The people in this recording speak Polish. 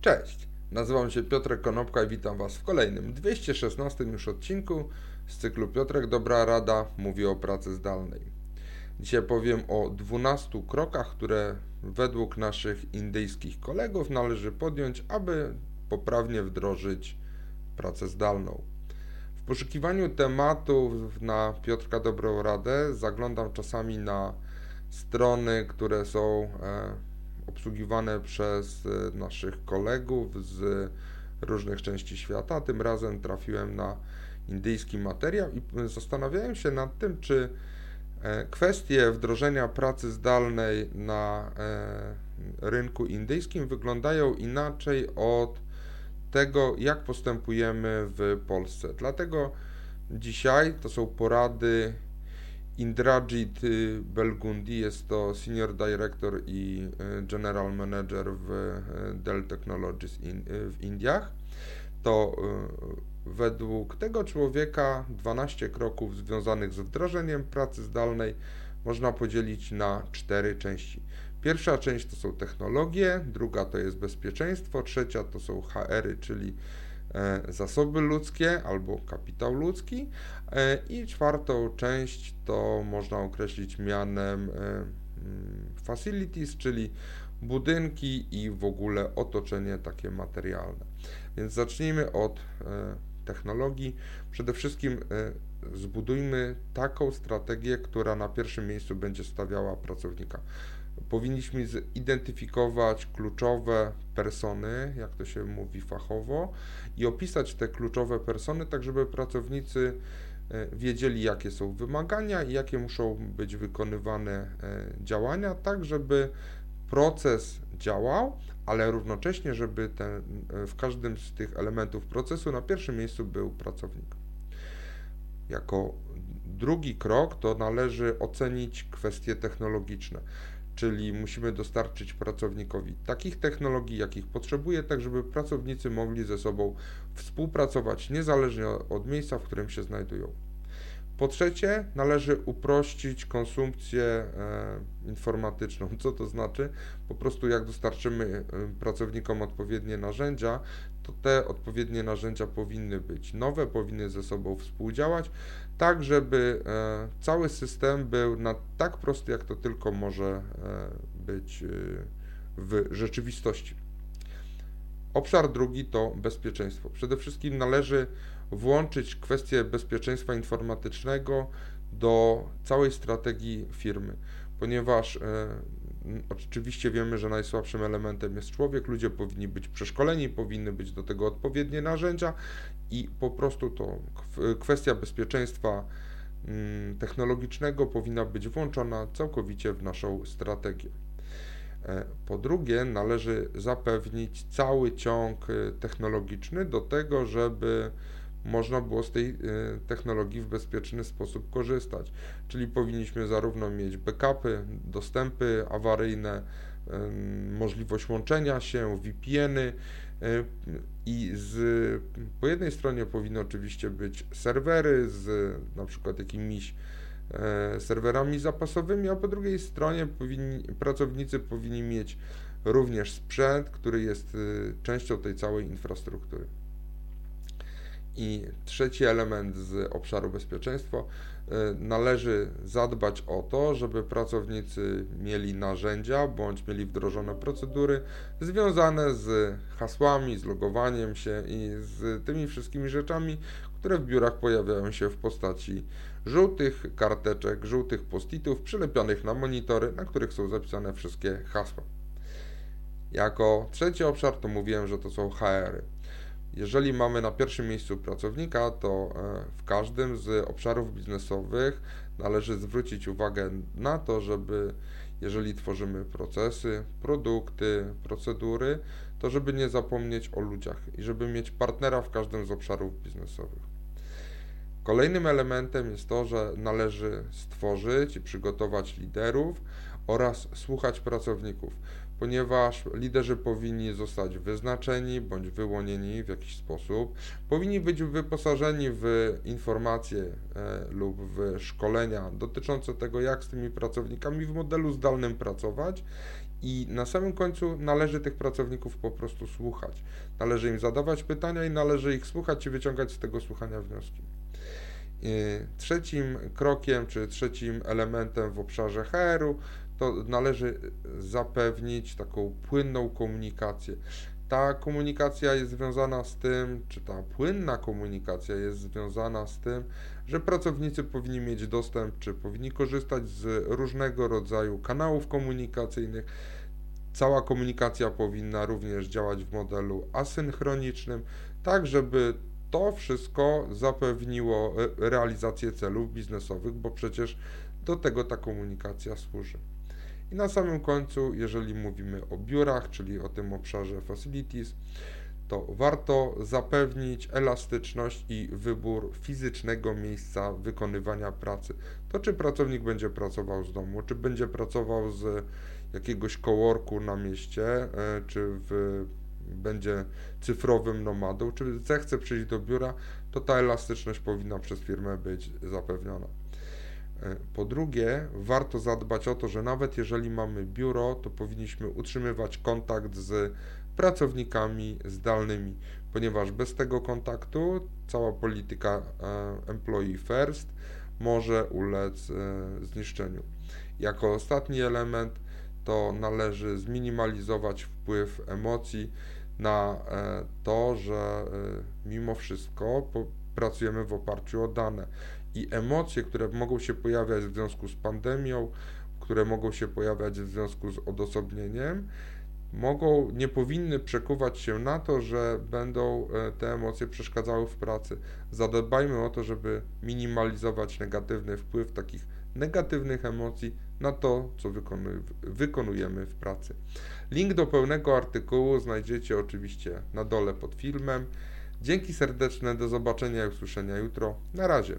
Cześć, nazywam się Piotrek Konopka i witam Was w kolejnym 216 już odcinku z cyklu Piotrek Dobra Rada mówi o pracy zdalnej. Dzisiaj powiem o 12 krokach, które według naszych indyjskich kolegów należy podjąć, aby poprawnie wdrożyć pracę zdalną. W poszukiwaniu tematów na Piotrka Dobrą Radę zaglądam czasami na strony, które są e, obsługiwane przez e, naszych kolegów z różnych części świata. Tym razem trafiłem na indyjski materiał i zastanawiałem się nad tym, czy e, kwestie wdrożenia pracy zdalnej na e, rynku indyjskim wyglądają inaczej od tego, jak postępujemy w Polsce. Dlatego dzisiaj to są porady Indrajit y, Belgundi jest to Senior Director i y, General Manager w y, Dell Technologies in, w Indiach. To według tego człowieka 12 kroków związanych z wdrożeniem pracy zdalnej można podzielić na cztery części. Pierwsza część to są technologie, druga to jest bezpieczeństwo, trzecia to są HR-y, czyli E, zasoby ludzkie albo kapitał ludzki e, i czwartą część to można określić mianem e, mm, facilities, czyli budynki i w ogóle otoczenie takie materialne. Więc zacznijmy od technologii. Przede wszystkim zbudujmy taką strategię, która na pierwszym miejscu będzie stawiała pracownika powinniśmy zidentyfikować kluczowe persony, jak to się mówi fachowo, i opisać te kluczowe persony, tak żeby pracownicy e, wiedzieli, jakie są wymagania i jakie muszą być wykonywane e, działania, tak żeby proces działał, ale równocześnie, żeby ten, e, w każdym z tych elementów procesu na pierwszym miejscu był pracownik. Jako drugi krok to należy ocenić kwestie technologiczne czyli musimy dostarczyć pracownikowi takich technologii, jakich potrzebuje, tak żeby pracownicy mogli ze sobą współpracować niezależnie od miejsca, w którym się znajdują. Po trzecie, należy uprościć konsumpcję e, informatyczną. Co to znaczy? Po prostu jak dostarczymy e, pracownikom odpowiednie narzędzia, to te odpowiednie narzędzia powinny być nowe, powinny ze sobą współdziałać, tak żeby e, cały system był na tak prosty, jak to tylko może e, być e, w rzeczywistości. Obszar drugi to bezpieczeństwo. Przede wszystkim należy włączyć kwestię bezpieczeństwa informatycznego do całej strategii firmy, ponieważ Oczywiście wiemy, że najsłabszym elementem jest człowiek, ludzie powinni być przeszkoleni, powinny być do tego odpowiednie narzędzia i po prostu to kwestia bezpieczeństwa mm, technologicznego powinna być włączona całkowicie w naszą strategię. E, po drugie, należy zapewnić cały ciąg e, technologiczny do tego, żeby można było z tej e, technologii w bezpieczny sposób korzystać. Czyli powinniśmy zarówno mieć backupy, dostępy awaryjne, możliwość łączenia się, VPN-y e, i z, po jednej stronie powinny oczywiście być serwery z na przykład jakimiś e, serwerami zapasowymi, a po drugiej stronie powinni, pracownicy powinni mieć również sprzęt, który jest częścią tej całej infrastruktury. I trzeci element z obszaru bezpieczeństwa y, należy zadbać o to, żeby pracownicy mieli narzędzia bądź mieli wdrożone procedury związane z hasłami, z logowaniem się i z tymi wszystkimi rzeczami, które w biurach pojawiają się w postaci żółtych karteczek, żółtych postitów przylepionych na monitory, na których są zapisane wszystkie hasła. Jako trzeci obszar to mówiłem, że to są HR-y. Jeżeli mamy na pierwszym miejscu pracownika, to e, w każdym z obszarów biznesowych należy zwrócić uwagę na to, żeby jeżeli tworzymy procesy, produkty, procedury, to żeby nie zapomnieć o ludziach i żeby mieć partnera w każdym z obszarów biznesowych. Kolejnym elementem jest to, że należy stworzyć i przygotować liderów oraz słuchać pracowników ponieważ liderzy powinni zostać wyznaczeni bądź wyłonieni w jakiś sposób, powinni być wyposażeni w informacje e, lub w szkolenia dotyczące tego, jak z tymi pracownikami w modelu zdalnym pracować I na samym końcu należy tych pracowników po prostu słuchać. Należy im zadawać pytania i należy ich słuchać i wyciągać z tego słuchania wnioski. Trzecim krokiem, czy trzecim elementem w obszarze HR-u, to należy zapewnić taką płynną komunikację. Ta komunikacja jest związana z tym, czy ta płynna komunikacja jest związana z tym, że pracownicy powinni mieć dostęp, czy powinni korzystać z różnego rodzaju kanałów komunikacyjnych. Cała komunikacja powinna również działać w modelu asynchronicznym, tak żeby to wszystko zapewniło e, realizację celów biznesowych, bo przecież do tego ta komunikacja służy. I na samym końcu, jeżeli mówimy o biurach, czyli o tym obszarze facilities, to warto zapewnić elastyczność i wybór fizycznego miejsca wykonywania pracy. To czy pracownik będzie pracował z domu, czy będzie pracował z jakiegoś coworku na mieście, e, czy w, będzie cyfrowym nomadą, czy zechce przyjść do biura, to ta elastyczność powinna przez firmę być zapewniona. E, po drugie, warto zadbać o to, że nawet jeżeli mamy biuro, to powinniśmy utrzymywać kontakt z pracownikami zdalnymi, ponieważ bez tego kontaktu cała polityka e, employee first może ulec e, zniszczeniu. Jako ostatni element to należy zminimalizować wpływ emocji na to, że mimo wszystko pracujemy w oparciu o dane i emocje, które mogą się pojawiać w związku z pandemią, które mogą się pojawiać w związku z odosobnieniem, mogą, nie powinny przekuwać się na to, że będą e, te emocje przeszkadzały w pracy. Zadbajmy o to, żeby minimalizować negatywny wpływ takich negatywnych emocji na to, co wykonujemy w pracy. Link do pełnego artykułu znajdziecie oczywiście na dole pod filmem. Dzięki serdeczne, do zobaczenia i usłyszenia jutro. Na razie.